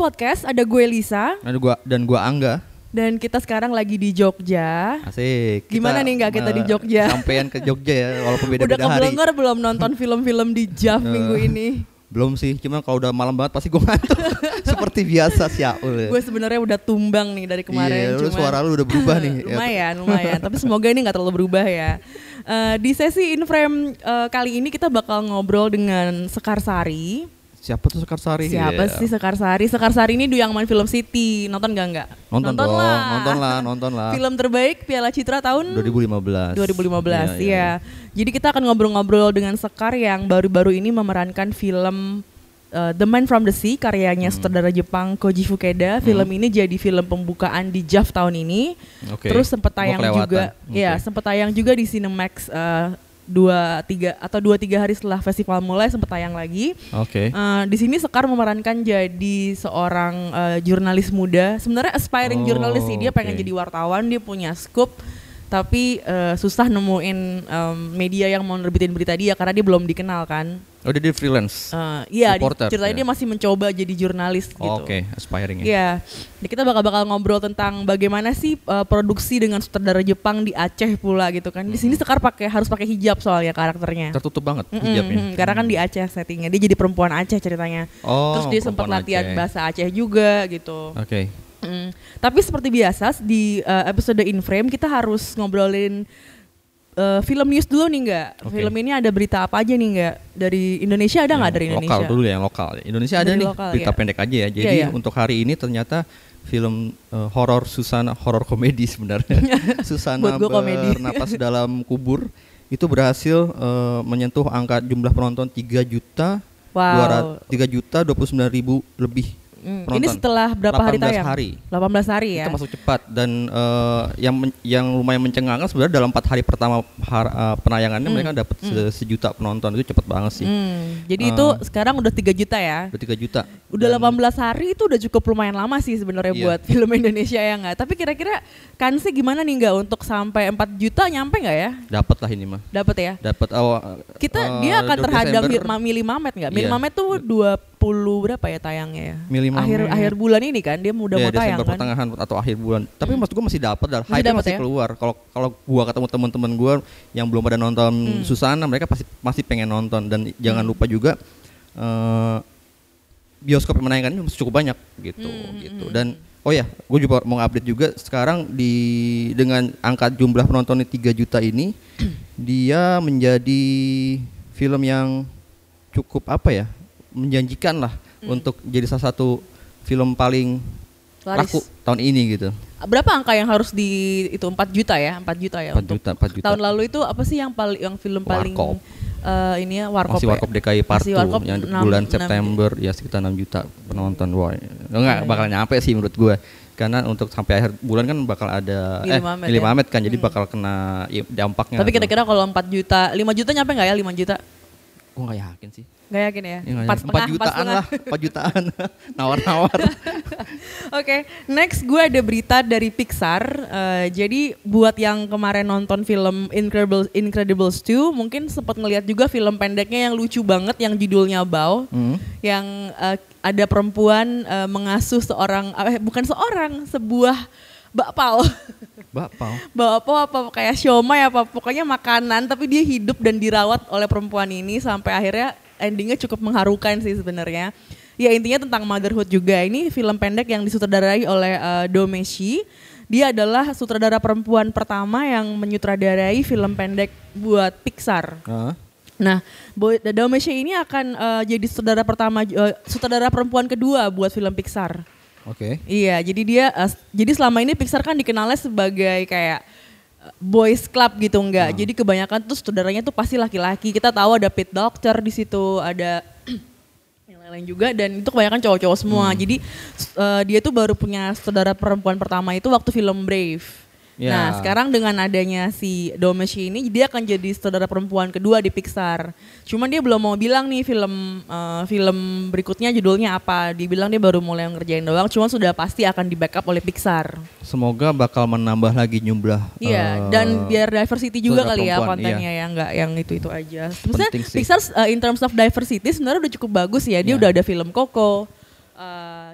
Podcast. Ada gue Lisa Dan gua dan gua Angga. dan kita sekarang lagi di Jogja. Asik. Gimana nih, nggak kita di Jogja? Sampean ke Jogja ya walaupun Udah beda-beda hari. kebelengar belum nonton film-film di JAV minggu ini? Belum sih, cuma kalau udah malam banget pasti gua ngantuk. Seperti biasa sih Aul. Gue sebenarnya udah tumbang nih dari kemarin. Iya, lu cuma- suara lu udah berubah nih. Ya. lumayan, lumayan. Tapi semoga ini nggak terlalu berubah ya. Eh, di sesi In Frame eh, kali ini kita bakal ngobrol dengan Sekar Sari. Siapa tuh Sekar Sari? Siapa Iya. sih Sekar Sari? Sekar Sari ini yang main film City. Nonton gak nggak? Nonton, dong, nonton lah, nonton lah. Film terbaik Piala Citra tahun 2015. 2015 Iya, ya. iya. Jadi kita akan ngobrol-ngobrol dengan Sekar yang baru-baru ini memerankan film uh, The Man from the Sea karyanya Hmm. sutradara Jepang Koji Fukeda. Film ini jadi film pembukaan di JAV tahun ini. Oke. Terus sempat tayang juga, Oke. ya sempat tayang juga di Cinemax uh, dua tiga atau dua tiga hari setelah festival mulai sempat tayang lagi. Oke. Uh, di sini Sekar memerankan jadi seorang uh, jurnalis muda. Sebenarnya aspiring Oh, jurnalis sih dia pengen oke. jadi wartawan, dia punya scoop, tapi uh, susah nemuin um, media yang mau nerbitin berita dia karena dia belum dikenal kan. Oh, dia di freelance. Uh, Iya, di- Reporter, ceritanya ya. dia masih mencoba jadi jurnalis gitu. Oh, Oke, aspiring ya. Iya, Jadi kita bakal bakal ngobrol tentang bagaimana sih uh, produksi dengan sutradara Jepang di Aceh pula gitu kan. Di sini Sekar pakai harus pakai hijab soalnya karakternya. Tertutup banget Mm-mm, hijabnya. mm, karena kan di Aceh settingnya dia jadi perempuan Aceh ceritanya. Oh, Terus dia sempat latihan Aceh. bahasa Aceh juga gitu. Oke. Mm. Tapi seperti biasa di uh, episode In Frame kita harus ngobrolin uh, film news dulu nih nggak? Oke. Film ini ada berita apa aja nih nggak? Dari Indonesia ada nggak Yang dari Indonesia? Lokal dulu ya, yang lokal. Indonesia ada Dari nih lokal, berita ya. pendek aja ya. Jadi Iya, iya. untuk hari ini ternyata film eh, horor Susana horor komedi sebenarnya. Susana bernapas dalam kubur itu berhasil eh, menyentuh angka jumlah penonton 3 juta Wow. 3 juta 29 ribu lebih Mm, penonton. Ini setelah berapa hari 18 tayang? hari. 18 hari ya. Itu masuk cepat dan eh, yang men- yang lumayan mencengangkan sebenarnya dalam empat hari pertama har- eh, penayangannya mereka dapat se- sejuta penonton itu cepat banget sih. Hmm, jadi Eh. itu sekarang udah 3 juta ya. Udah 3 juta. Udah Dan- 18 hari itu udah cukup lumayan lama sih sebenarnya Iya. buat film Indonesia ya nggak. Tapi kira-kira kansnya gimana nih nggak untuk sampai 4 juta nyampe nggak ya? Dapat lah ini mah. Dapat ya. Dapat awal. Kita eh, dia akan 2 terhadap Mamet nggak? Mili Iya. Mamet tuh 20 berapa ya tayangnya ya? Mili Akhir akhir bulan ini kan dia udah ya, mau tayang kan. pertengahan atau akhir bulan. Tapi maksud gua masih dapat dan hype masih ya? keluar. Kalau kalau gua ketemu teman-teman gua yang belum pada nonton Hmm. Susana, mereka pasti masih pengen nonton dan jangan lupa juga eh bioskop yang menayangkannya masih cukup banyak gitu Hmm, gitu. Dan oh ya, gue juga mau update juga sekarang di dengan angka jumlah penontonnya 3 juta ini dia menjadi film yang cukup apa ya? Menjanjikan lah Hmm. untuk jadi salah satu film paling Laris. laku tahun ini gitu. Berapa angka yang harus di itu 4 juta ya? 4 juta ya 4 untuk juta, 4 juta. tahun lalu itu apa sih yang paling yang film paling Warkop. eh, ini ya Warkop Masih ya? Warkop DKI Part Masih 2 Warkop yang di enam- bulan enam- September ya sekitar 6 juta penonton. Wah, enggak Iya, bakal nyampe sih menurut gua. Karena untuk sampai akhir bulan kan bakal ada Mili eh Mamet ya? Mamet kan jadi bakal kena ya, dampaknya. Tapi kira-kira kalau 4 juta, 5 juta nyampe nggak ya 5 juta? Gua nggak yakin sih. Nggak yakin ya? Ya, nggak Empat yakin. setengah, Empat empat jutaan setengah. lah, 4 jutaan. Nawar-nawar. Oke, next gue ada berita dari Pixar. Eh, jadi buat yang kemarin nonton film Incredible Incredibles 2, mungkin sempat ngelihat juga film pendeknya yang lucu banget yang judulnya Bow. Hmm. Yang eh, ada perempuan eh, mengasuh seorang eh, bukan seorang, sebuah bakpao. Bapau. bakpao apa kayak siomay apa pokoknya makanan tapi dia hidup dan dirawat oleh perempuan ini sampai akhirnya endingnya cukup mengharukan sih sebenarnya. Ya intinya tentang motherhood juga. Ini film pendek yang disutradarai oleh eh, Domeshi. Dia adalah sutradara perempuan pertama yang menyutradarai film pendek buat Pixar. Hah? Nah, Boy- Domeshi ini akan eh, jadi sutradara pertama, eh, sutradara perempuan kedua buat film Pixar. Oke. Iya, jadi dia uh, jadi selama ini Pixar kan dikenalnya sebagai kayak uh, boys club gitu enggak. Jadi kebanyakan tuh saudaranya tuh pasti laki-laki. Kita tahu ada Pete Doctor di situ, ada yang lain-lain juga dan itu kebanyakan cowok-cowok semua. Hmm. Jadi eh, dia tuh baru punya saudara perempuan pertama itu waktu film Brave. Ya. Nah, sekarang dengan adanya si Domeshi ini dia akan jadi saudara perempuan kedua di Pixar. Cuman dia belum mau bilang nih film eh, film berikutnya judulnya apa. Dibilang dia baru mulai ngerjain doang, cuma sudah pasti akan di backup oleh Pixar. Semoga bakal menambah lagi jumlah. Iya, eh, dan biar diversity juga kali ya kontennya ya, nggak yang itu-itu aja. Maksudnya. Pixar uh, in terms of diversity sebenarnya udah cukup bagus ya. Dia Iya. udah ada film Coco, uh,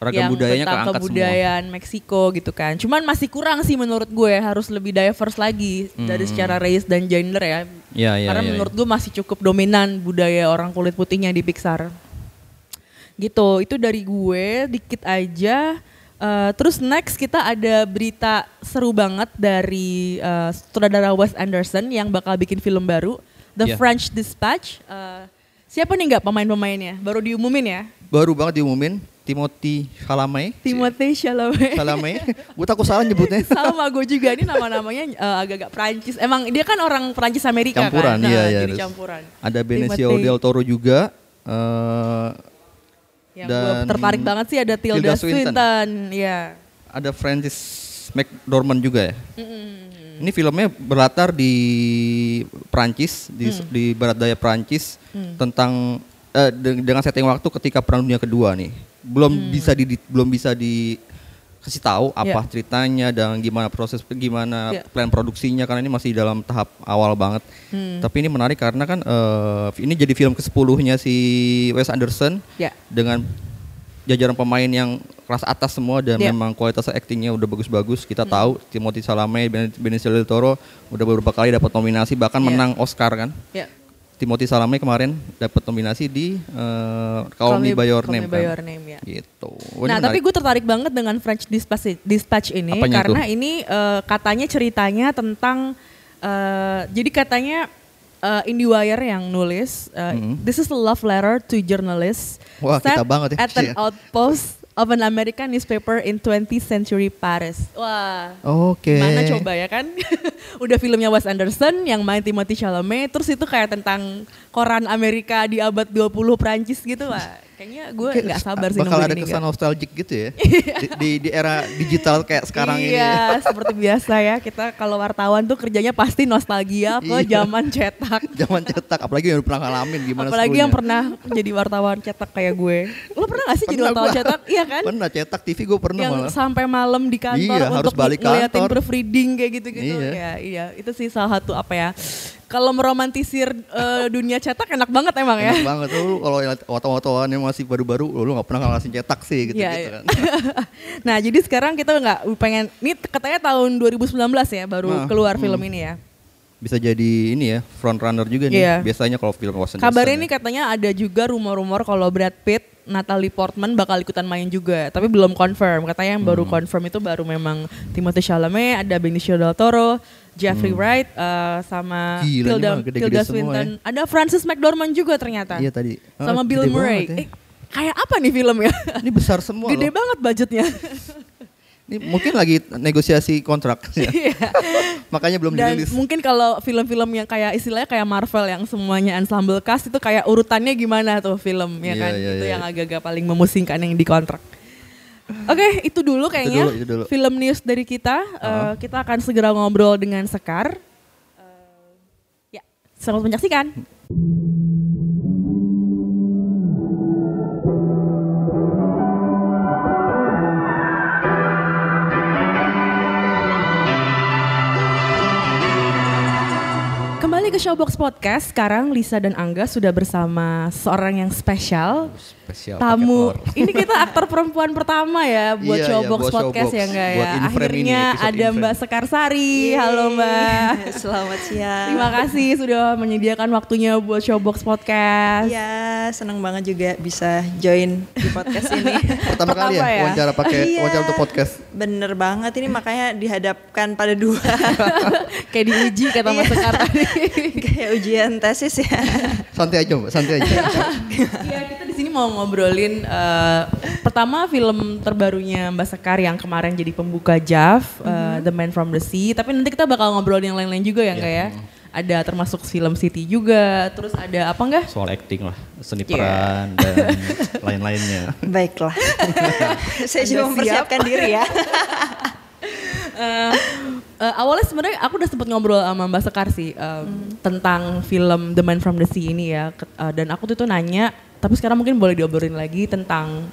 Ragam yang budayanya tentang keangkat kebudayaan Meksiko gitu kan. Cuman masih kurang sih menurut gue harus lebih diverse lagi dari Hmm. secara race dan gender ya. Iya, iya, Karena iya, menurut gue masih cukup dominan budaya orang kulit putihnya di Pixar. Gitu, itu dari gue dikit aja. Eh, terus next kita ada berita seru banget dari eh, sutradara Wes Anderson yang bakal bikin film baru, The Iya. French Dispatch. Eh, siapa nih nggak pemain-pemainnya? Baru diumumin ya? Baru banget diumumin Timothy Chalamet. Timothée Chalamet. Chalamet. Gue takut salah nyebutnya. Sama gue juga ini nama-namanya eh, agak-agak Prancis. Emang dia kan orang Prancis Amerika Campuran, kan. iya, iya. Jadi campuran. Ada Benicio Timothée. del Toro juga. eh, Yang gue dan tertarik banget sih ada Tilda, Tilda Swinton. Swinton. Iya. ada Francis McDormand juga ya. Ini filmnya berlatar di Prancis, di, Mm. di barat daya Prancis tentang de- dengan setting waktu ketika Perang Dunia Kedua nih. Belum bisa di di- belum bisa dikasih tahu apa. Yeah. ceritanya dan gimana proses gimana Yeah. plan produksinya karena ini masih dalam tahap awal banget. Hmm. Tapi ini menarik karena kan eh, ini jadi film ke-10-nya si Wes Anderson Ya. dengan jajaran pemain yang kelas atas semua dan Ya. memang kualitas aktingnya udah bagus-bagus. Kita tahu Timothy Chalamet, Ben- Benicio del Toro udah beberapa kali dapat nominasi bahkan Ya. menang Oscar kan. Ya. Timothy Chalamet kemarin dapat nominasi di eh, Call Me by Your Call Me Name by kan. Your Name, ya. Gitu. Ini nah, tapi gue tertarik banget dengan French Dispatch, Dispatch ini Apanya karena ini eh, katanya ceritanya tentang eh, jadi katanya eh, IndieWire yang nulis eh, Mhm. this is a love letter to journalists Wah, set kita banget ya. at an outpost of an American newspaper in 20th century Paris. Wah. Oke. Mana coba ya kan? Udah filmnya Wes Anderson yang main Timothy Chalamet, terus itu kayak tentang koran Amerika di abad 20 Prancis gitu lah. Kayaknya gue Kayak nggak sabar sih Bakal ada ini, kesan nostalgic gitu ya. di, di, di era digital kayak sekarang ini. iya, seperti biasa ya. Kita kalau wartawan tuh kerjanya pasti nostalgia ke Iya. zaman cetak. Zaman cetak apalagi yang pernah ngalamin gimana Apalagi yang serunya. pernah jadi wartawan cetak kayak gue. Lo pernah gak sih jadi Pernah wartawan gua. cetak? Iya kan? Pernah cetak TV gue pernah yang malah. sampai malam di kantor Iya, harus untuk balik ngeliatin kantor. proofreading kayak gitu-gitu. Iya. Ya, iya, itu sih salah satu apa ya. Kalau meromantisir eh, dunia cetak enak banget emang ya. Enak banget tuh lu kalau wartawan-wartawan yang masih baru-baru lu nggak pernah ngalasin cetak sih gitu, Iya, gitu iya. kan. nah, jadi sekarang kita nggak pengen ini katanya tahun 2019 ya baru Nah, keluar hmm. film ini ya. Bisa jadi ini ya front runner juga nih. Iya. Biasanya kalau film Anderson. Kabarnya ya. ini katanya ada juga rumor-rumor kalau Brad Pitt, Natalie Portman bakal ikutan main juga, tapi belum confirm. Katanya yang baru Hmm. confirm itu baru memang Timothée Chalamet, ada Benicio del Toro, Jeffrey Wright, eh, sama Hmm. Gila, Tilda, mah gede-gede Tilda semua Swinton. Ada Francis McDormand juga ternyata. Iya tadi. Sama Ah, Bill gede Murray. ya. Eh, kayak apa nih filmnya? Ini besar semua Gede loh. banget budgetnya. Ini mungkin lagi negosiasi kontrak. ya. Iya. Makanya belum Dan dirilis. mungkin kalau film-film yang kayak istilahnya kayak Marvel yang semuanya ensemble cast itu kayak urutannya gimana tuh film ya Iya, kan? iya, itu iya. yang agak-agak paling memusingkan yang di kontrak. Oke, itu dulu kayaknya dulu, itu dulu. film news dari kita. Eh, kita akan segera ngobrol dengan Sekar. Eh, ya, selamat menyaksikan. Showbox Podcast. Sekarang Lisa dan Angga sudah bersama seorang yang spesial. Spesial. tamu. Ini kita aktor perempuan pertama ya buat Iya, iya, Showbox buat Podcast Showbox. ya enggak ya. Ini, Akhirnya episode ada Inframe. Mbak Sekarsari. Halo Mbak. Selamat siang. Terima kasih sudah menyediakan waktunya buat Showbox Podcast. Iya, senang banget juga bisa join di podcast ini. Pertama kali ya, Pertama ya? wawancara pakai Iya. wawancara untuk podcast. Bener banget ini makanya dihadapkan pada dua Kayak diuji kata Mbak Iya. Sekar tadi. kayak ujian tesis ya. Santai aja, Mbak, santai aja. Iya, kita di sini mau ngobrolin eh, pertama film terbarunya Mbak Sekar yang kemarin jadi pembuka JAV, eh, The Man from the Sea. Tapi nanti kita bakal ngobrolin yang lain-lain juga ya, enggak ya? ada termasuk film City juga, terus ada apa enggak? Soal acting lah, seni Iya. peran dan lain-lainnya. Baiklah. Saya cuma siap? mempersiapkan diri ya. Eh, eh, awalnya sebenarnya aku udah sempet ngobrol sama Mbak Sekar sih em, tentang film The Man from the Sea ini ya, eh, dan aku tuh tuh nanya, tapi sekarang mungkin boleh diobrolin lagi tentang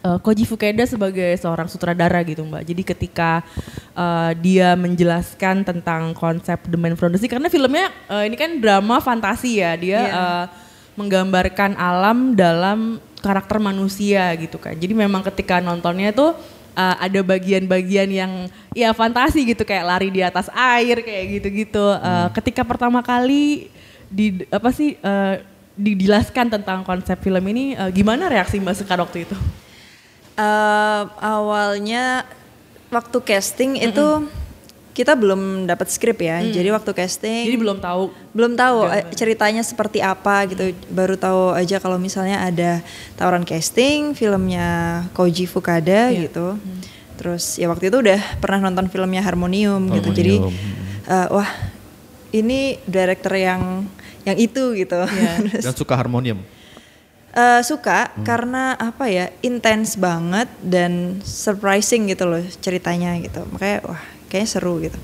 eh, Koji Fukeda sebagai seorang sutradara gitu Mbak. Jadi ketika eh, dia menjelaskan tentang konsep The Man from the Sea, karena filmnya eh, ini kan drama fantasi ya, dia Iya. eh, menggambarkan alam dalam karakter manusia gitu kan. Jadi memang ketika nontonnya tuh uh, ada bagian-bagian yang ya fantasi gitu kayak lari di atas air kayak gitu-gitu. Uh, Ketika pertama kali di apa sih uh, dijelaskan tentang konsep film ini, uh, gimana reaksi Mbak Sekar waktu itu? Eh, awalnya waktu casting itu kita belum dapat skrip ya. Jadi waktu casting Jadi belum tahu. belum tahu eh, ceritanya seperti apa gitu. Baru tahu aja kalau misalnya ada tawaran casting filmnya Koji Fukada Iya. gitu. Terus ya waktu itu udah pernah nonton filmnya Harmonium, gitu. Jadi Harmonium, eh, wah ini director yang yang itu gitu. Iya. Dan suka harmonium. eh, suka karena apa ya intens banget dan surprising gitu loh ceritanya gitu. Makanya wah kayaknya seru gitu.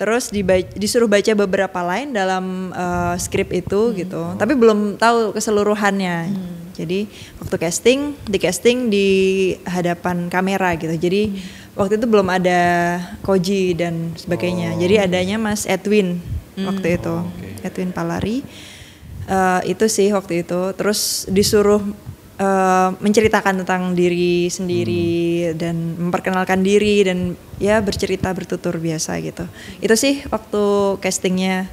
Terus diba- disuruh baca beberapa line dalam eh, skrip itu gitu, tapi belum tahu keseluruhannya. Jadi waktu casting, di casting di hadapan kamera gitu. Jadi waktu itu belum ada Koji dan sebagainya. Jadi adanya Mas Edwin waktu itu, Edwin Palari. Eh, itu sih waktu itu. Terus disuruh eh, menceritakan tentang diri sendiri dan memperkenalkan diri dan ya bercerita bertutur biasa gitu. Itu sih waktu castingnya.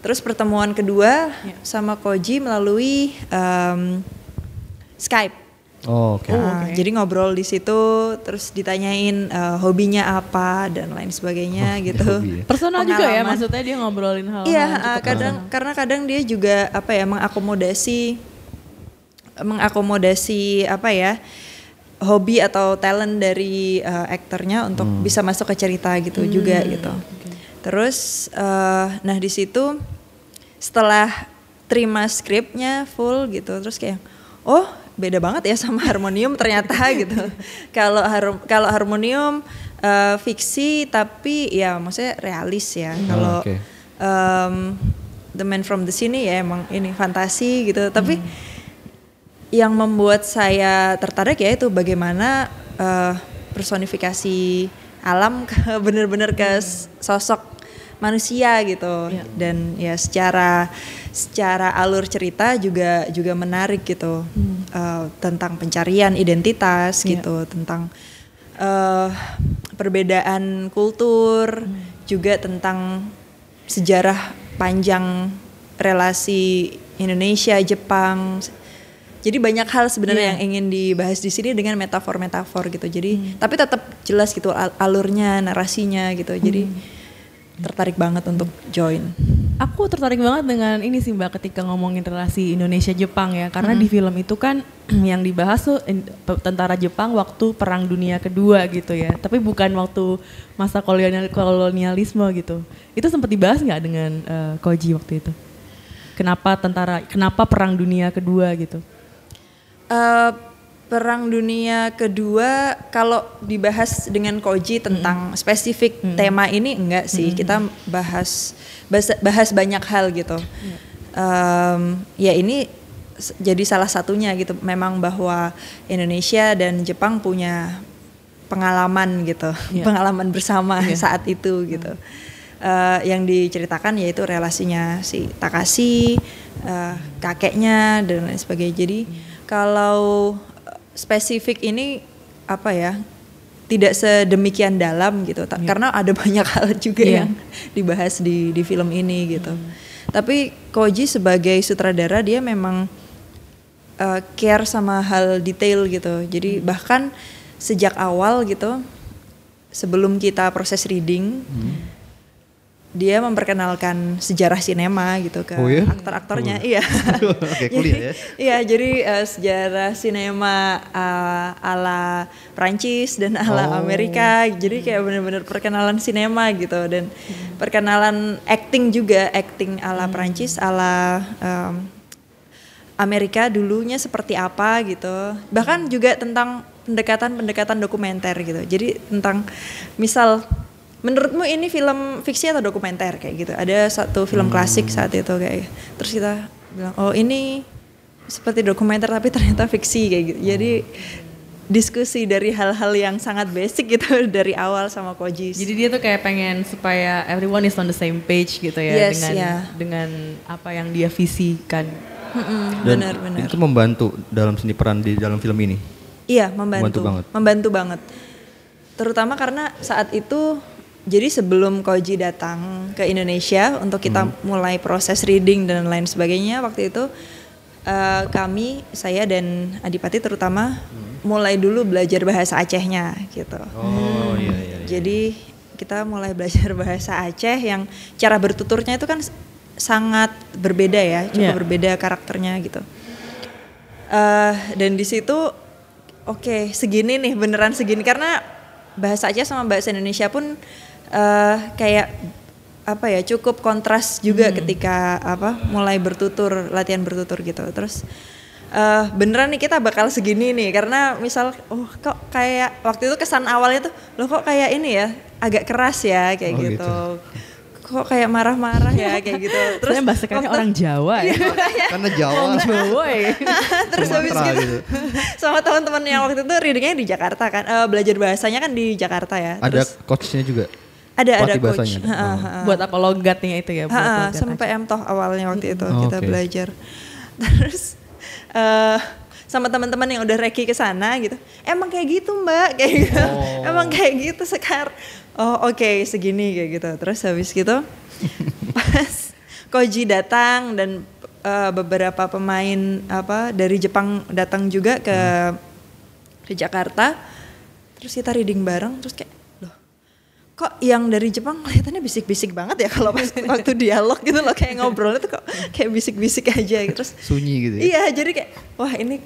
Terus pertemuan kedua sama Koji melalui em, Skype. Oh, oke. Nah, Jadi ngobrol di situ, terus ditanyain eh, hobinya apa dan lain sebagainya Oh, gitu. hobi ya. Personal juga ya, maksudnya dia ngobrolin hal-hal Iya, uh, kadang karena kadang dia juga apa ya mengakomodasi mengakomodasi apa ya hobi atau talent dari uh, aktornya untuk bisa masuk ke cerita gitu juga gitu. Terus uh, nah di situ setelah terima skripnya full gitu terus kayak oh beda banget ya sama harmonium ternyata gitu. Kalau harum kalau harmonium uh, fiksi tapi ya maksudnya realis ya. Kalau oke. um, The Man from the Sini ya emang ini fantasi gitu. Tapi yang membuat saya tertarik ya itu bagaimana eh, personifikasi alam ke bener-bener ke s- sosok manusia gitu. Iya. dan ya secara secara alur cerita juga juga menarik gitu. Eh, tentang pencarian identitas Iya. gitu tentang eh perbedaan kultur juga tentang sejarah panjang relasi Indonesia Jepang jadi banyak hal sebenarnya Iya. yang ingin dibahas di sini dengan metafor-metafor gitu. Jadi tapi tetap jelas gitu al- alurnya narasinya gitu. Jadi tertarik banget untuk join. Aku tertarik banget dengan ini sih Mbak ketika ngomongin relasi Indonesia Jepang ya. Karena di film itu kan yang dibahas tuh tentara Jepang waktu Perang Dunia Kedua gitu ya. Tapi bukan waktu masa kolonial kolonialisme gitu. Itu sempat dibahas nggak dengan eh, Koji waktu itu? Kenapa tentara kenapa Perang Dunia Kedua gitu Eh, Perang Dunia Kedua kalau dibahas dengan Koji tentang spesifik tema ini enggak sih. Kita bahas bahas, bahas banyak hal gitu. Em, ya ini jadi salah satunya gitu. Memang bahwa Indonesia dan Jepang punya pengalaman gitu. Iya. pengalaman bersama saat itu gitu. Eh, yang diceritakan yaitu relasinya si Takashi eh, kakeknya dan lain sebagainya. Jadi kalau eh, spesifik ini apa ya tidak sedemikian dalam gitu Ta- karena ada banyak hal juga Iya. yang dibahas di di film ini gitu. Tapi Koji sebagai sutradara dia memang uh, care sama hal detail gitu. Jadi bahkan sejak awal gitu sebelum kita proses reading dia memperkenalkan sejarah sinema gitu ke Oh ya? aktor-aktornya. Iya. Oke, kuliah ya. Iya, jadi eh, sejarah sinema eh, ala Prancis dan ala Oh. Amerika. Jadi kayak bener-bener perkenalan sinema gitu dan perkenalan acting juga, acting ala Prancis, ala em, Amerika dulunya seperti apa gitu. Bahkan juga tentang pendekatan-pendekatan dokumenter gitu. Jadi tentang misal menurutmu ini film fiksi atau dokumenter kayak gitu. Ada satu film klasik saat itu kayak terus kita bilang oh ini seperti dokumenter tapi ternyata fiksi kayak gitu. Jadi diskusi dari hal-hal yang sangat basic gitu dari awal sama Koji. Jadi dia tuh kayak pengen supaya everyone is on the same page gitu ya Yes, dengan ya. dengan apa yang dia visikan. Mm-mm, Dan benar-benar. itu membantu dalam seni peran di dalam film ini. Iya, membantu. Membantu banget. Membantu banget. Terutama karena saat itu jadi sebelum Koji datang ke Indonesia untuk kita Hmm. mulai proses reading dan lain sebagainya waktu itu eh, kami saya dan Adipati terutama mulai dulu belajar bahasa Acehnya gitu. Oh iya iya. Jadi kita mulai belajar bahasa Aceh yang cara bertuturnya itu kan sangat berbeda ya, cukup Iya. berbeda karakternya gitu. Eh dan di situ oke segini nih beneran segini karena bahasa Aceh sama bahasa Indonesia pun eh kayak apa ya cukup kontras juga ketika apa mulai bertutur latihan bertutur gitu terus eh beneran nih kita bakal segini nih karena misal oh kok kayak waktu itu kesan awalnya tuh lo kok kayak ini ya agak keras ya kayak Oh, gitu. kok kayak marah-marah ya kayak gitu Terus bahasa kayaknya waktu- orang Jawa ya. Karena Jawa Orang Jawa ya. terus habis gitu, gitu. sama teman-teman yang waktu itu readingnya di Jakarta kan eh, belajar bahasanya kan di Jakarta ya Ada terus coachnya juga. Ada ada coach. Ha, ha, Oh. ha. Buat apa logatnya itu ya? Buat Ha, ha, sampai M toh awalnya waktu itu Oh, kita oke. belajar terus eh sama teman-teman yang udah reki ke sana gitu emang kayak gitu mbak kayak gitu Oh. emang kayak gitu sekar oh oke segini kayak gitu terus habis gitu pas Koji datang dan eh, beberapa pemain apa dari Jepang datang juga ke ke Jakarta terus kita reading bareng terus kayak kok yang dari Jepang kelihatannya bisik-bisik banget ya kalau pas waktu dialog gitu loh kayak ngobrolnya tuh kok kayak bisik-bisik aja gitu. Terus Sunyi gitu ya. iya jadi kayak wah ini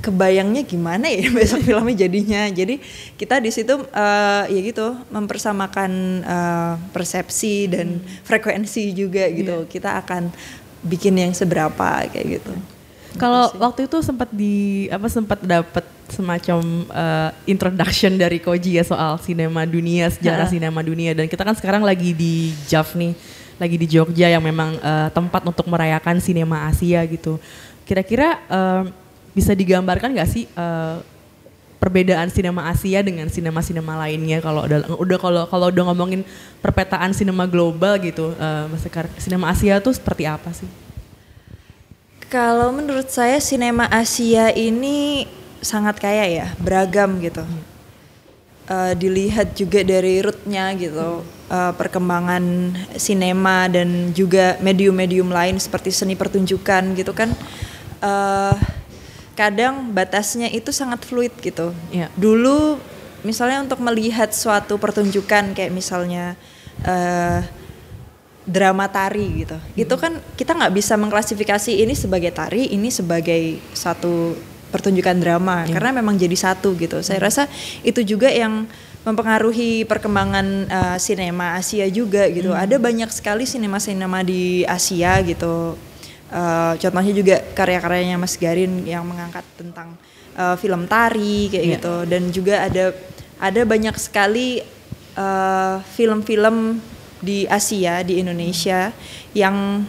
kebayangnya gimana ya besok filmnya jadinya. Jadi kita di situ eh, ya gitu mempersamakan eh, persepsi dan frekuensi juga gitu. Kita akan bikin yang seberapa kayak gitu. Kalau waktu itu sempat di apa sempat dapat semacam eh, introduction dari Koji ya soal sinema dunia, sejarah sinema dunia dan kita kan sekarang lagi di JAV nih, lagi di Jogja yang memang eh, tempat untuk merayakan sinema Asia gitu. Kira-kira eh, bisa digambarkan nggak sih eh, perbedaan sinema Asia dengan sinema-sinema lainnya kalau udah udah kalau kalau udah ngomongin perpetaan sinema global gitu, eh, Mas Sekar, sinema Asia tuh seperti apa sih? Kalau menurut saya sinema Asia ini sangat kaya ya, beragam gitu. Eh, dilihat juga dari rootnya gitu, eh, perkembangan sinema dan juga medium-medium lain seperti seni pertunjukan gitu kan. eh kadang batasnya itu sangat fluid gitu. Iya. Dulu misalnya untuk melihat suatu pertunjukan kayak misalnya eh drama tari gitu. Itu kan kita nggak bisa mengklasifikasi ini sebagai tari, ini sebagai satu pertunjukan drama karena memang jadi satu gitu. Saya rasa itu juga yang mempengaruhi perkembangan uh, sinema Asia juga gitu. Ada banyak sekali sinema-sinema di Asia gitu. Uh, contohnya juga karya-karyanya Mas Garin yang mengangkat tentang uh, film tari kayak Iya. gitu dan juga ada ada banyak sekali uh, film-film di Asia di Indonesia yang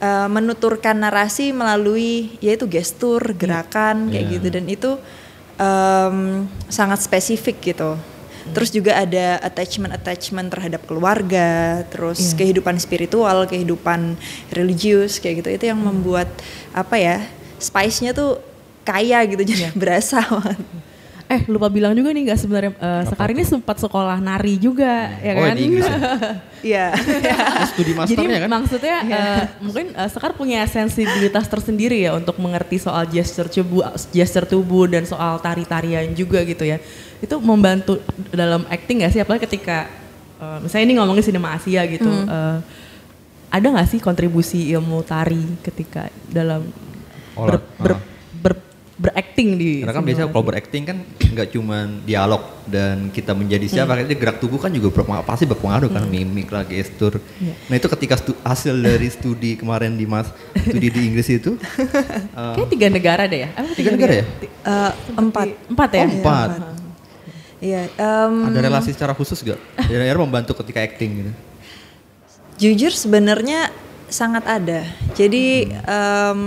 uh, menuturkan narasi melalui yaitu gestur gerakan kayak Iya. gitu. Dan itu um, sangat spesifik gitu. Terus juga ada attachment attachment terhadap keluarga terus kehidupan spiritual kehidupan religius kayak gitu. Itu yang membuat apa ya spice-nya tuh kaya gitu jadi berasa banget. Eh lupa bilang juga nih nggak sebenarnya eh, Sekar ini sempat sekolah nari juga ya Oh, kan? ya? Iya. Studi Jadi masternya kan? maksudnya eh, mungkin eh, Sekar punya sensibilitas tersendiri ya untuk mengerti soal gesture tubuh, gesture tubuh dan soal tari-tarian juga gitu ya. Itu membantu dalam acting nggak sih? Apalagi ketika eh, misalnya ini ngomongin sinema Asia gitu, Hmm. eh, ada nggak sih kontribusi ilmu tari ketika dalam ber, Olah, ber, ah. ber- berakting di Karena kan biasanya kalau berakting kan nggak cuman dialog dan kita menjadi siapa, Hmm. jadi gerak tubuh kan juga berpengaruh, pasti berpengaruh kan mimik lah, gestur. Iya. Nah itu ketika stu- hasil dari studi kemarin di mas studi di Inggris itu eh, Kayak tiga negara deh ya? Emang Tiga negara ya? Ti- Eh, empat. Empat ya? Oh, empat. Iya. em, ada relasi secara khusus gak? Jadi membantu ketika acting gitu. Jujur sebenarnya sangat ada. Jadi em,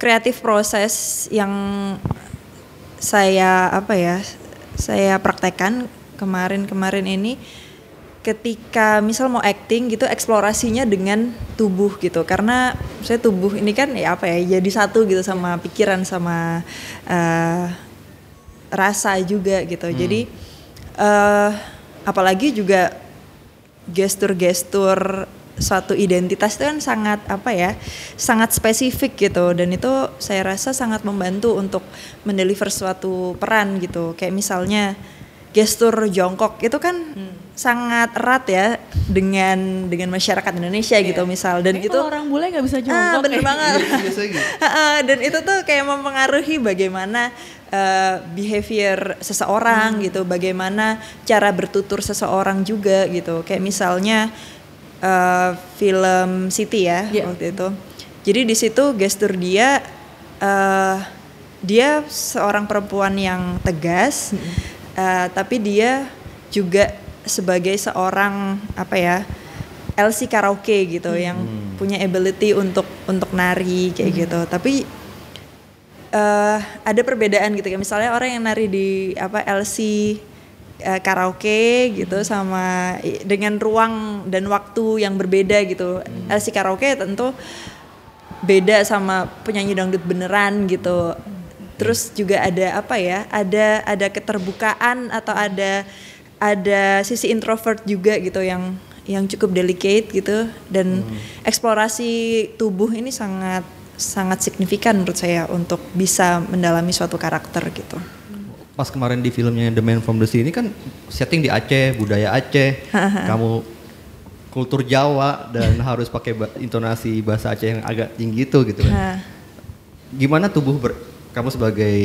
kreatif proses yang saya apa ya saya praktekkan kemarin-kemarin ini ketika misal mau acting gitu eksplorasinya dengan tubuh gitu. Karena saya tubuh ini kan ya apa ya jadi satu gitu sama pikiran sama eh, rasa juga gitu. Jadi eh apalagi juga gestur-gestur suatu identitas itu kan sangat apa ya sangat spesifik gitu dan itu saya rasa sangat membantu untuk mendeliver suatu peran gitu kayak misalnya gestur jongkok itu kan sangat erat ya dengan dengan masyarakat Indonesia gitu misal dan Kayaknya itu kalau orang bule nggak bisa ah, jongkok. bener ya. banget Biasanya gitu. Heeh, dan itu tuh kayak mempengaruhi bagaimana eh, behavior seseorang gitu, bagaimana cara bertutur seseorang juga gitu. Kayak misalnya eh, film City ya Iya. waktu itu. Jadi di situ gestur dia eh dia seorang perempuan yang tegas, eh, tapi dia juga sebagai seorang apa ya LC karaoke gitu yang punya ability untuk untuk nari kayak gitu. Tapi eh ada perbedaan gitu kayak misalnya orang yang nari di apa LC eh, karaoke gitu sama i- dengan ruang dan waktu yang berbeda gitu. LC karaoke tentu beda sama penyanyi dangdut beneran gitu. Terus juga ada apa ya? Ada ada keterbukaan atau ada ada sisi introvert juga gitu yang yang cukup delicate gitu dan eksplorasi tubuh ini sangat sangat signifikan menurut saya untuk bisa mendalami suatu karakter gitu. Pas kemarin di filmnya The Man from the Sea ini kan setting di Aceh, budaya Aceh, kamu kultur Jawa dan harus pakai ba- intonasi bahasa Aceh yang agak tinggi itu gitu kan. Gimana tubuh ber- kamu sebagai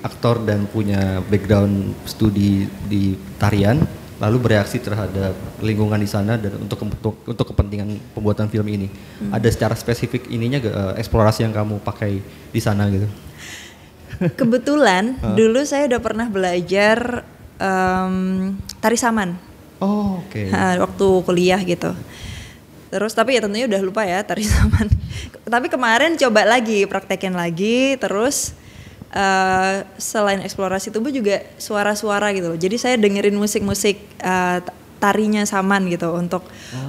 aktor dan punya background studi di tarian lalu bereaksi terhadap lingkungan di sana dan untuk untuk, untuk kepentingan pembuatan film ini? Ada secara spesifik ininya eh, eksplorasi yang kamu pakai di sana gitu kebetulan dulu saya udah pernah belajar em, tari saman. oh oke Ha, waktu kuliah gitu. Terus tapi ya tentunya udah lupa ya tari saman. tapi kemarin coba lagi, praktekin lagi, terus eh, selain eksplorasi tubuh juga suara-suara gitu loh. Jadi saya dengerin musik-musik eh, t- tarinya saman gitu untuk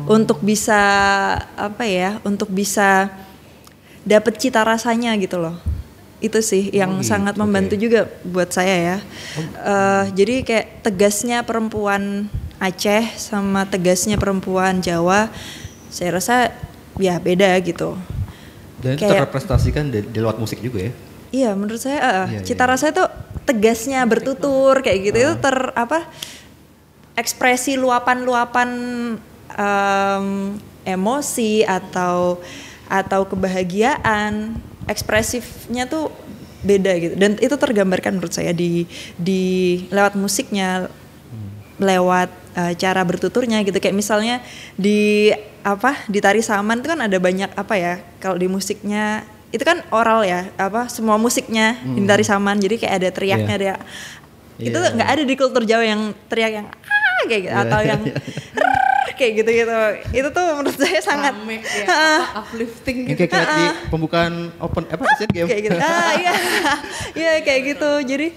untuk bisa apa ya, untuk bisa dapet cita rasanya gitu loh. Itu sih yang gitu, sangat membantu juga buat saya ya. Eh, jadi kayak tegasnya perempuan Aceh sama tegasnya perempuan Jawa, saya rasa ya beda gitu. dan itu kayak- terrepresentasikan di, di lewat musik juga ya Iya, menurut saya eh, Iya, cita iya. rasa itu tegasnya bertutur kayak gitu itu ter apa ekspresi luapan-luapan em, emosi atau atau kebahagiaan ekspresifnya tuh beda gitu dan itu tergambarkan menurut saya di di lewat musiknya lewat eh, cara bertuturnya gitu kayak misalnya di apa di tari saman itu kan ada banyak apa ya kalau di musiknya itu kan oral ya apa semua musiknya di tari saman jadi kayak ada teriaknya Iya. ada itu Iya. nggak ada di kultur Jawa yang teriak yang ah kayak gitu Iya, atau iya, yang iya. "Rrrr," kayak gitu gitu itu tuh menurut saya sangat Rame ya, apa, uplifting gitu. kayak kayak di pembukaan open apa Asian Game kayak gitu ah iya iya kayak gitu jadi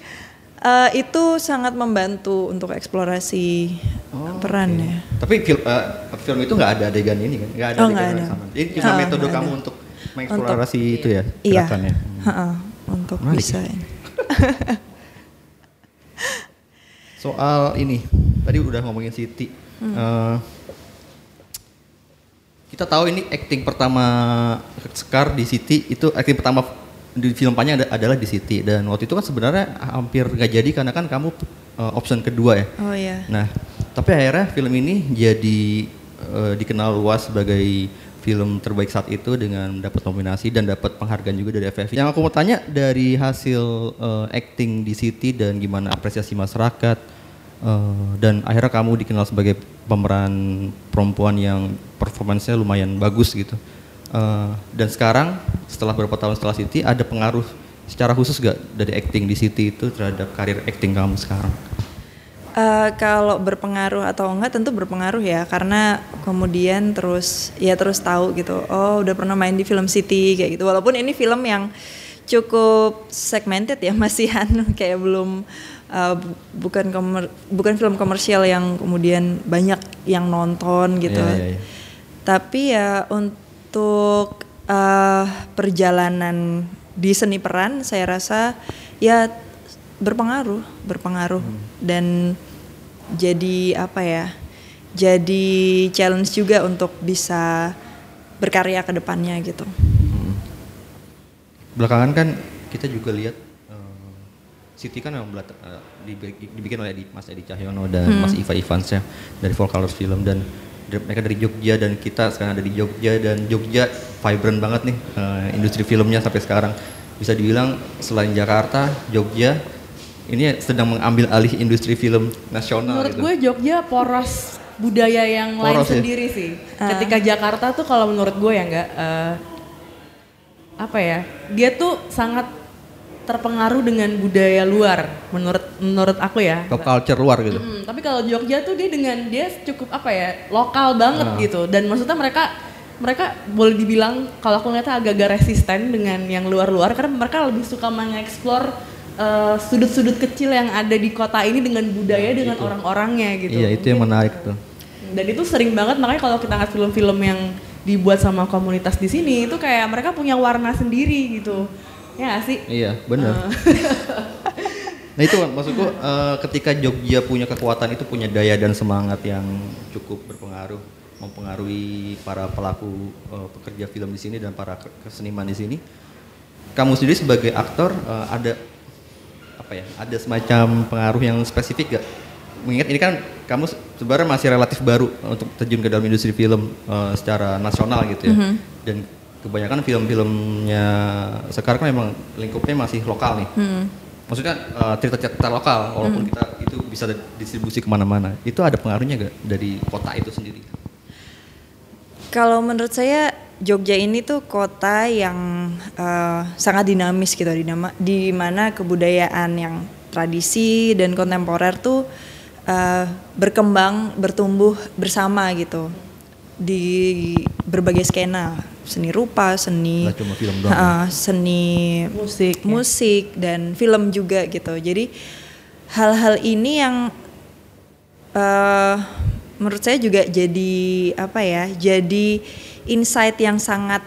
eh, itu sangat membantu untuk eksplorasi Oh, peran oke. ya Tapi film, eh, film itu nggak ada adegan ini kan? Nggak ada Oh, adegan ada. sama. Jadi cuma Oh, metode kamu ada. untuk mengeksplorasi itu ya iya gerakannya. Ha-ha, untuk Menarik. bisa ini. Soal ini, tadi udah ngomongin Siti. Hmm. Eh, kita tahu ini acting pertama Sekar di Siti itu acting pertama di film panjang ada- adalah di Siti dan waktu itu kan sebenarnya hampir nggak jadi karena kan kamu eh, option kedua ya. oh iya Nah, tapi akhirnya film ini jadi eh, dikenal luas sebagai film terbaik saat itu dengan dapat nominasi dan dapat penghargaan juga dari FFI. Yang aku mau tanya dari hasil eh, acting di City dan gimana apresiasi masyarakat eh, dan akhirnya kamu dikenal sebagai pemeran perempuan yang performansnya lumayan bagus gitu. Eh, dan sekarang setelah beberapa tahun setelah City ada pengaruh secara khusus gak dari acting di City itu terhadap karir acting kamu sekarang? Eh, kalau berpengaruh atau enggak tentu berpengaruh ya karena kemudian terus ya terus tahu gitu oh udah pernah main di film City kayak gitu walaupun ini film yang cukup segmented ya masih anu kayak belum bu- bukan komer- bukan film komersial yang kemudian banyak yang nonton gitu Iya, iya, iya. tapi ya untuk eh, perjalanan di seni peran saya rasa ya berpengaruh, berpengaruh dan jadi apa ya? Jadi challenge juga untuk bisa berkarya ke depannya gitu. Belakangan kan kita juga lihat Siti kan memang belat- dibi- dibikin oleh Edi- Mas Edi Cahyono dan Mas Iva Ivans ya dari Full Colors Film dan mereka dari Jogja dan kita sekarang ada di Jogja dan Jogja vibrant banget nih eh, industri filmnya sampai sekarang bisa dibilang selain Jakarta Jogja ini sedang mengambil alih industri film nasional Menurut gitu. gue Jogja poros budaya yang lain Poros ya? sendiri sih. Ketika Jakarta tuh kalau menurut gue ya enggak eh, apa ya? Dia tuh sangat terpengaruh dengan budaya luar menurut menurut aku ya. pop culture luar gitu. Mm, tapi kalau Jogja tuh dia dengan dia cukup apa ya lokal banget Ah. gitu dan maksudnya mereka mereka boleh dibilang kalau aku ngeliatnya agak-agak resisten dengan yang luar-luar karena mereka lebih suka mengeksplor eh, sudut-sudut kecil yang ada di kota ini dengan budaya dengan orang-orangnya gitu. Iya itu yang menarik tuh. dan itu sering banget makanya kalau kita ngeliat film-film yang dibuat sama komunitas di sini itu kayak mereka punya warna sendiri gitu. Ya nggak sih? Iya, benar. nah itu maksudku eh, ketika Jogja punya kekuatan itu punya daya dan semangat yang cukup berpengaruh, mempengaruhi para pelaku eh, pekerja film di sini dan para ke- keseniman di sini. Kamu sendiri sebagai aktor eh, ada apa ya? Ada semacam pengaruh yang spesifik gak? Mengingat ini kan kamu se- sebenarnya masih relatif baru untuk terjun ke dalam industri film eh, secara nasional gitu ya. Dan kebanyakan film-filmnya sekarang kan memang lingkupnya masih lokal nih. Maksudnya eh, cerita-cerita lokal, walaupun kita itu bisa distribusi ke mana-mana. Itu ada pengaruhnya gak dari kota itu sendiri? Kalau menurut saya Jogja ini tuh kota yang eh, sangat dinamis gitu di mana kebudayaan yang tradisi dan kontemporer tuh eh, berkembang bertumbuh bersama gitu di berbagai skena seni rupa seni Nggak cuma film doang. Ha, seni Musik, ya. musik dan film juga gitu jadi hal-hal ini yang eh menurut saya juga jadi apa ya jadi insight yang sangat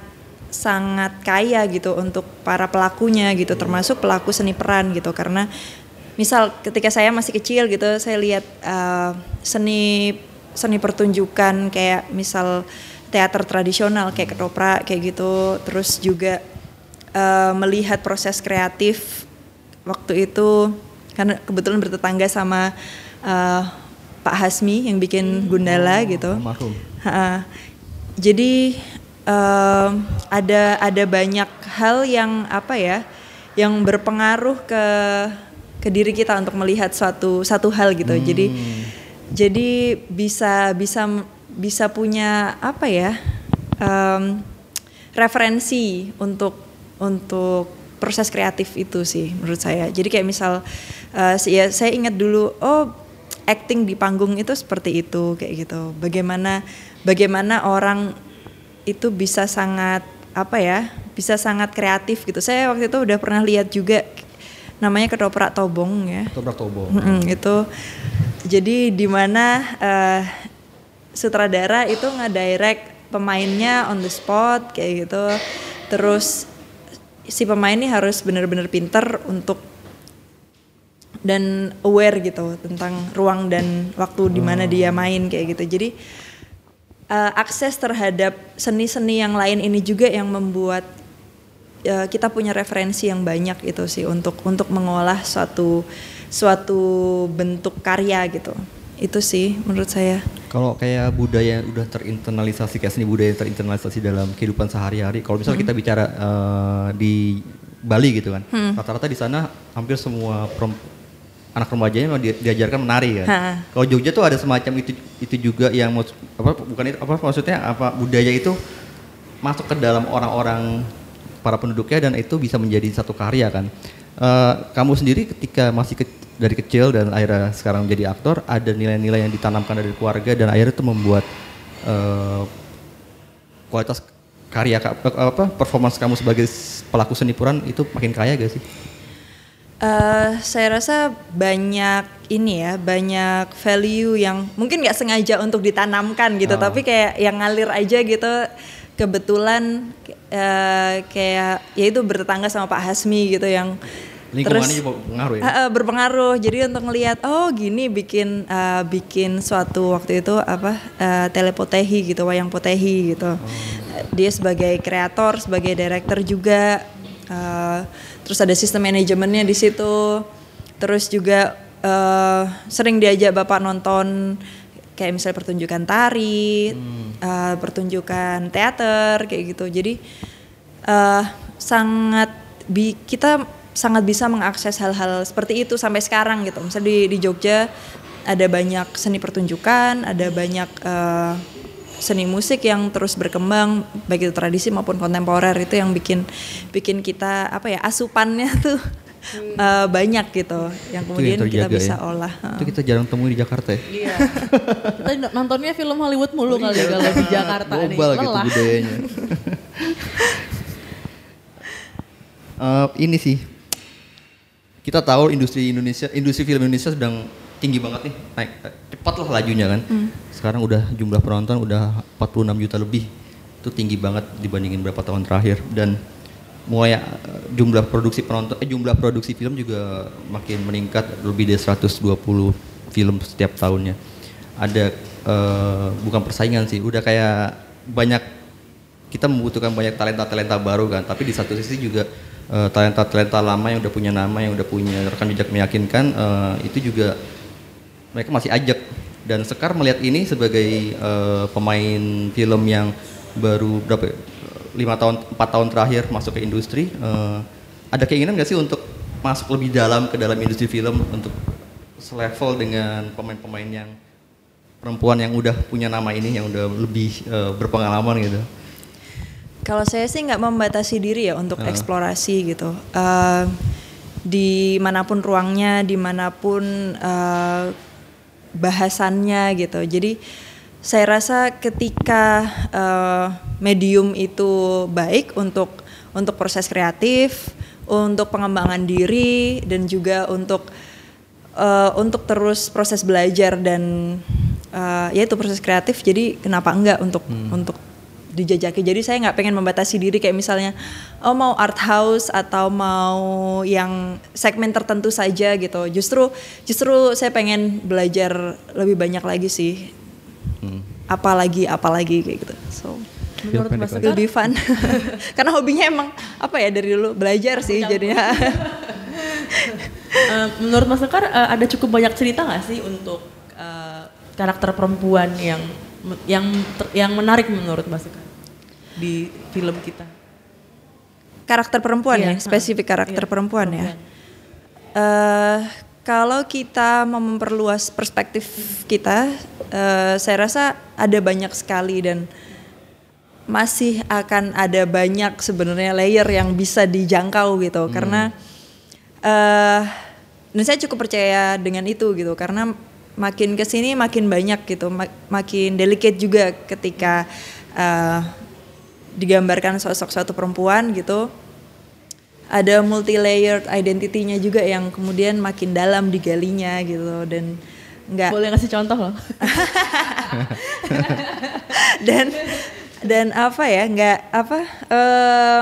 sangat kaya gitu untuk para pelakunya gitu termasuk pelaku seni peran gitu karena misal ketika saya masih kecil gitu saya lihat eh, seni seni pertunjukan kayak misal teater tradisional kayak ketoprak kayak gitu terus juga eh, melihat proses kreatif waktu itu karena kebetulan bertetangga sama eh, Pak Hasmi yang bikin Gundala gitu. Almarhum. Ha-ha. Jadi em, ada ada banyak hal yang apa ya, yang berpengaruh ke ke diri kita untuk melihat suatu satu hal gitu. Jadi jadi bisa bisa bisa punya apa ya em, referensi untuk untuk proses kreatif itu sih menurut saya. Jadi kayak misal ya saya ingat dulu oh acting di panggung itu seperti itu kayak gitu. Bagaimana bagaimana orang itu bisa sangat apa ya? Bisa sangat kreatif gitu. Saya waktu itu udah pernah lihat juga namanya ketoprak tobong ya. Tobrak Tobo. Mm-mm, itu jadi di mana eh, sutradara itu nge-direct pemainnya on the spot kayak gitu. Terus si pemain ini harus benar-benar pinter untuk dan aware gitu tentang ruang dan waktu di mana dia main kayak gitu. Jadi eh, akses terhadap seni-seni yang lain ini juga yang membuat eh, kita punya referensi yang banyak itu sih untuk untuk mengolah suatu suatu bentuk karya gitu. itu sih menurut saya Kalau kayak budaya yang udah terinternalisasi kayak seni budaya yang terinternalisasi dalam kehidupan sehari-hari. Kalau misalnya kita bicara eh, di Bali gitu kan, rata-rata di sana hampir semua anak remajanya di- diajarkan menari kan. Ha. Kalau Jogja tuh ada semacam itu itu juga yang apa bukan itu apa maksudnya apa budaya itu masuk ke dalam orang-orang para penduduknya dan itu bisa menjadi satu karya kan. Eh, kamu sendiri ketika masih ke- dari kecil dan akhirnya sekarang menjadi aktor ada nilai-nilai yang ditanamkan dari keluarga dan akhirnya itu membuat eh, kualitas karya ka- eh, apa performance kamu sebagai pelaku seni peran itu makin kaya gak sih? Eh, saya rasa banyak ini ya, banyak value yang mungkin nggak sengaja untuk ditanamkan gitu, Ah. tapi kayak yang ngalir aja gitu. Kebetulan eh, kayak ya itu bertetangga sama Pak Hasmi gitu yang Lingkungannya juga pengaruh ya. Ah, berpengaruh. Jadi untuk ngelihat oh gini bikin eh, bikin suatu waktu itu apa eh, telepotehi gitu, wayang potehi gitu. Dia sebagai kreator, sebagai director juga. eh, terus ada sistem manajemennya di situ. Terus juga eh, sering diajak bapak nonton kayak misalnya pertunjukan tari, eh, pertunjukan teater kayak gitu. Jadi eh sangat bi kita sangat bisa mengakses hal-hal seperti itu sampai sekarang gitu. Misalnya di di Jogja ada banyak seni pertunjukan, ada banyak eh, seni musik yang terus berkembang baik itu tradisi maupun kontemporer itu yang bikin bikin kita apa ya asupannya tuh eh, banyak gitu yang kemudian yang kita terjaga bisa ya. olah. Itu kita jarang temui di Jakarta ya. Iya. Kita nontonnya film Hollywood mulu kali ya kalau di Jakarta nih. Global gitu Lelah. budayanya. Eh, ini sih kita tahu industri Indonesia, industri film Indonesia sedang tinggi banget nih, naik eh, cepat lah lajunya kan. Sekarang udah jumlah penonton udah 46 juta lebih, itu tinggi banget dibandingin berapa tahun terakhir dan mulai jumlah produksi penonton, eh, jumlah produksi film juga makin meningkat lebih dari 120 film setiap tahunnya. Ada eh, bukan persaingan sih, udah kayak banyak kita membutuhkan banyak talenta-talenta baru kan, tapi di satu sisi juga eh, talenta-talenta lama yang udah punya nama, yang udah punya rekam jejak meyakinkan, eh, itu juga mereka masih ajak. Dan Sekar melihat ini sebagai eh, pemain film yang baru berapa ya, lima tahun, empat tahun terakhir masuk ke industri, eh, ada keinginan nggak sih untuk masuk lebih dalam ke dalam industri film untuk selevel dengan pemain-pemain yang perempuan yang udah punya nama ini, yang udah lebih eh, berpengalaman gitu. Kalau saya sih nggak membatasi diri ya untuk eksplorasi gitu. Eh, di mana pun ruangnya, di mana pun eh, bahasannya gitu. Jadi saya rasa ketika eh, medium itu baik untuk untuk proses kreatif, untuk pengembangan diri dan juga untuk eh, untuk terus proses belajar dan eh, ya itu proses kreatif. Jadi kenapa enggak untuk untuk dijajaki. Jadi saya nggak pengen membatasi diri kayak misalnya oh mau art house atau mau yang segmen tertentu saja gitu. Justru justru saya pengen belajar lebih banyak lagi sih. Apalagi apalagi kayak gitu. So Menurut Mas Sekar, be fun. Karena hobinya emang apa ya dari dulu belajar sih jadinya. eh, menurut Mas Sekar eh, ada cukup banyak cerita nggak sih untuk eh, karakter perempuan yang yang ter- yang menarik menurut Mas Sekar di film kita? karakter perempuan Iya, ya, spesifik ha, karakter iya, perempuan, ya. Eh, kalau kita memperluas perspektif kita, eh, saya rasa ada banyak sekali dan masih akan ada banyak sebenarnya layer yang bisa dijangkau gitu. Karena eh dan saya cukup percaya dengan itu gitu. Karena makin ke sini makin banyak gitu mak- makin delicate juga ketika eh, digambarkan sosok suatu perempuan gitu ada multi layered identity-nya juga yang kemudian makin dalam digalinya gitu dan nggak Boleh ngasih contoh loh. dan dan apa ya nggak apa eh,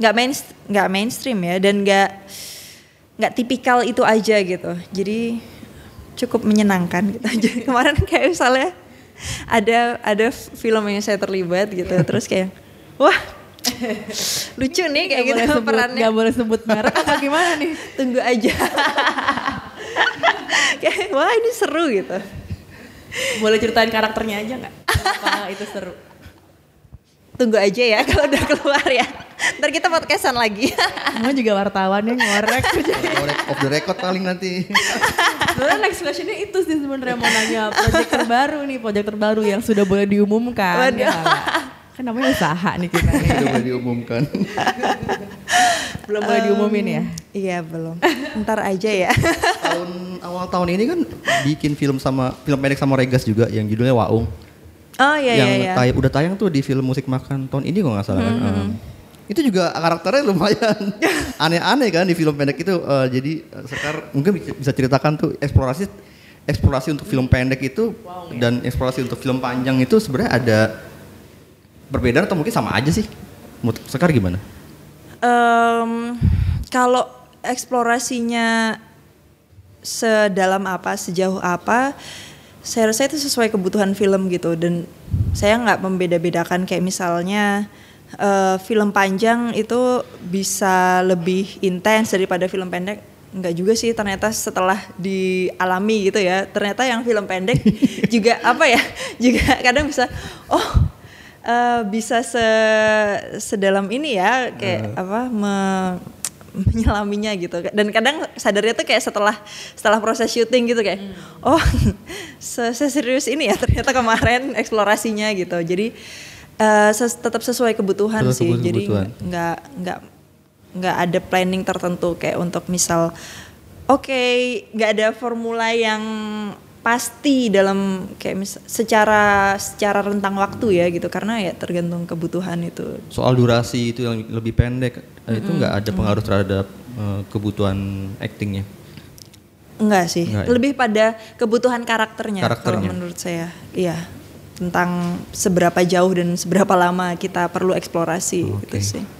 nggak main nggak mainstream ya dan nggak nggak tipikal itu aja gitu jadi cukup menyenangkan gitu aja kemarin kayak misalnya ada ada film yang saya terlibat gitu terus kayak wah lucu nih kayak Nggak gitu boleh sebut, perannya nggak boleh sebut merek apa gimana nih? tunggu aja kayak wah ini seru gitu Boleh ceritain karakternya aja nggak? Apa itu seru? Tunggu aja ya kalau udah keluar ya. Ntar kita podcastan lagi. Kamu juga wartawan yang ngorek. Korek off the record paling nanti. Sebenarnya next questionnya itu sih sebenarnya mau nanya project terbaru nih, project terbaru yang sudah boleh diumumkan. Waduh. Ya? Kan namanya usaha nih kita nih. Itu boleh diumumkan. Belum boleh diumumin ya. Iya belum. Ntar aja ya. tahun awal tahun ini kan bikin film sama film pendek sama Regas juga yang judulnya Waung. Oh iya yang iya iya. tay- udah tayang tuh di film musik makan tahun ini kok nggak salah kan. Um, itu juga karakternya lumayan aneh-aneh kan di film pendek itu. Uh, jadi uh, Sekar mungkin bisa- bisa ceritakan tuh eksplorasi eksplorasi untuk film pendek itu dan eksplorasi untuk film panjang itu sebenarnya ada perbedaan atau mungkin sama aja sih? Sekar gimana? Em, kalau eksplorasinya sedalam apa, sejauh apa, saya rasa itu sesuai kebutuhan film gitu dan saya nggak membeda-bedakan kayak misalnya eh, film panjang itu bisa lebih intens daripada film pendek. Enggak juga sih ternyata setelah dialami gitu ya. Ternyata yang film pendek juga apa ya? Juga kadang bisa oh eh, bisa se sedalam ini ya kayak apa me- menyelaminya gitu. Dan kadang sadarnya tuh kayak setelah setelah proses syuting gitu kayak oh se seserius ini ya ternyata kemarin eksplorasinya gitu. Jadi eh, ses- tetap sesuai kebutuhan Tetap sih. sesuai jadi kebutuhan. nggak nggak nggak ada planning tertentu kayak untuk misal oke nggak ada formula yang pasti dalam kayak mis secara secara rentang waktu ya gitu karena ya tergantung kebutuhan itu Soal durasi itu yang lebih pendek eh, itu nggak ada pengaruh terhadap eh, kebutuhan actingnya. enggak sih Enggak ya? lebih pada kebutuhan karakternya, kalau Karakternya. menurut saya iya tentang seberapa jauh dan seberapa lama kita perlu eksplorasi gitu Oke.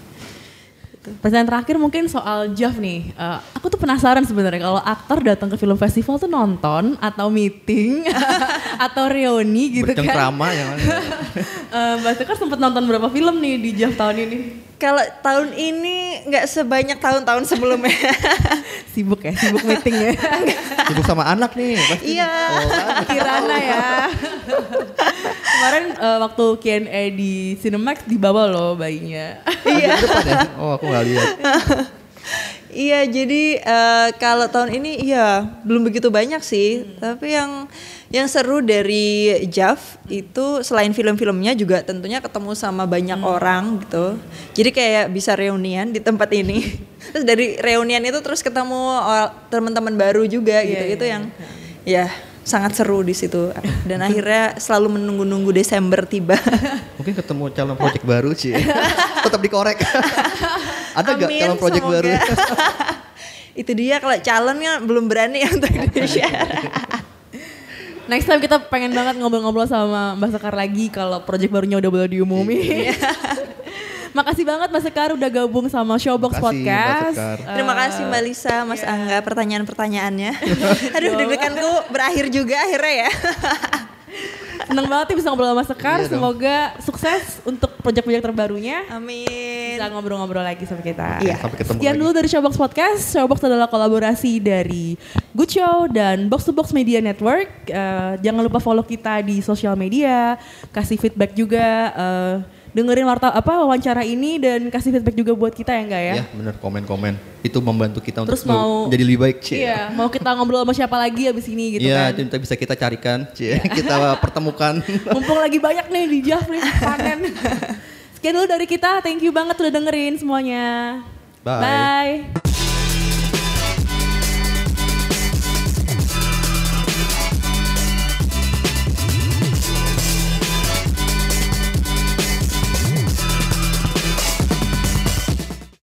Sih Pertanyaan terakhir mungkin soal Jeff nih. Eh, aku tuh penasaran sebenarnya kalau aktor datang ke film festival tuh nonton atau meeting atau reuni gitu kan. Bercengkrama yang mana? Eh, Mbak Sekar sempat nonton berapa film nih di Jeff tahun ini? Kalau tahun ini nggak sebanyak tahun-tahun sebelumnya Sibuk ya, sibuk meeting ya. Sibuk sama anak nih pasti. iya Kirana ya. Kemarin eh, waktu Q&A di Cinemax dibawa loh bayinya. Iya. depan ya? Oh aku nggak lihat. Iya, jadi eh, kalau tahun ini iya belum begitu banyak sih. Tapi yang yang seru dari Jav itu selain film-filmnya juga tentunya ketemu sama banyak orang gitu. Jadi kayak bisa reunian di tempat ini. terus dari reunian itu terus ketemu teman-teman baru juga gitu. Iya, itu iya, yang ya sangat seru di situ. Dan akhirnya selalu menunggu-nunggu Desember tiba. Mungkin ketemu calon project baru sih. Tetap dikorek. Ada nggak calon project semoga. baru? itu dia kalau calonnya belum berani untuk di-share. Next time kita pengen banget ngobrol-ngobrol sama Mbak Sekar lagi kalau project barunya udah boleh diumumin. Makasih banget Mbak Sekar udah gabung sama Showbox Makasih, Podcast. Sekar. Terima kasih Mbak Lisa, Mas Angga pertanyaan-pertanyaannya. Aduh deg-deganku berakhir juga akhirnya ya. Seneng banget nih bisa ngobrol sama Sekar. Iya dong. Semoga sukses untuk project-project terbarunya. Amin. Bisa ngobrol-ngobrol lagi sama kita. Iya. Sampai ketemu Sekian lagi. dulu dari Showbox Podcast. Showbox adalah kolaborasi dari Good Show dan Box to Box Media Network. Eh, jangan lupa follow kita di sosial media, kasih feedback juga, eh, dengerin warta apa wawancara ini dan kasih feedback juga buat kita ya enggak ya? Ya bener komen-komen. Itu membantu kita Terus untuk mau- jadi lebih baik. Cie. Iya, mau kita ngobrol sama siapa lagi abis ini gitu Iya, kan. itu bisa kita carikan, Cie. kita pertemukan. Mumpung lagi banyak nih di Jav nih panen. Sekian dulu dari kita, thank you banget udah dengerin semuanya. Bye. Bye.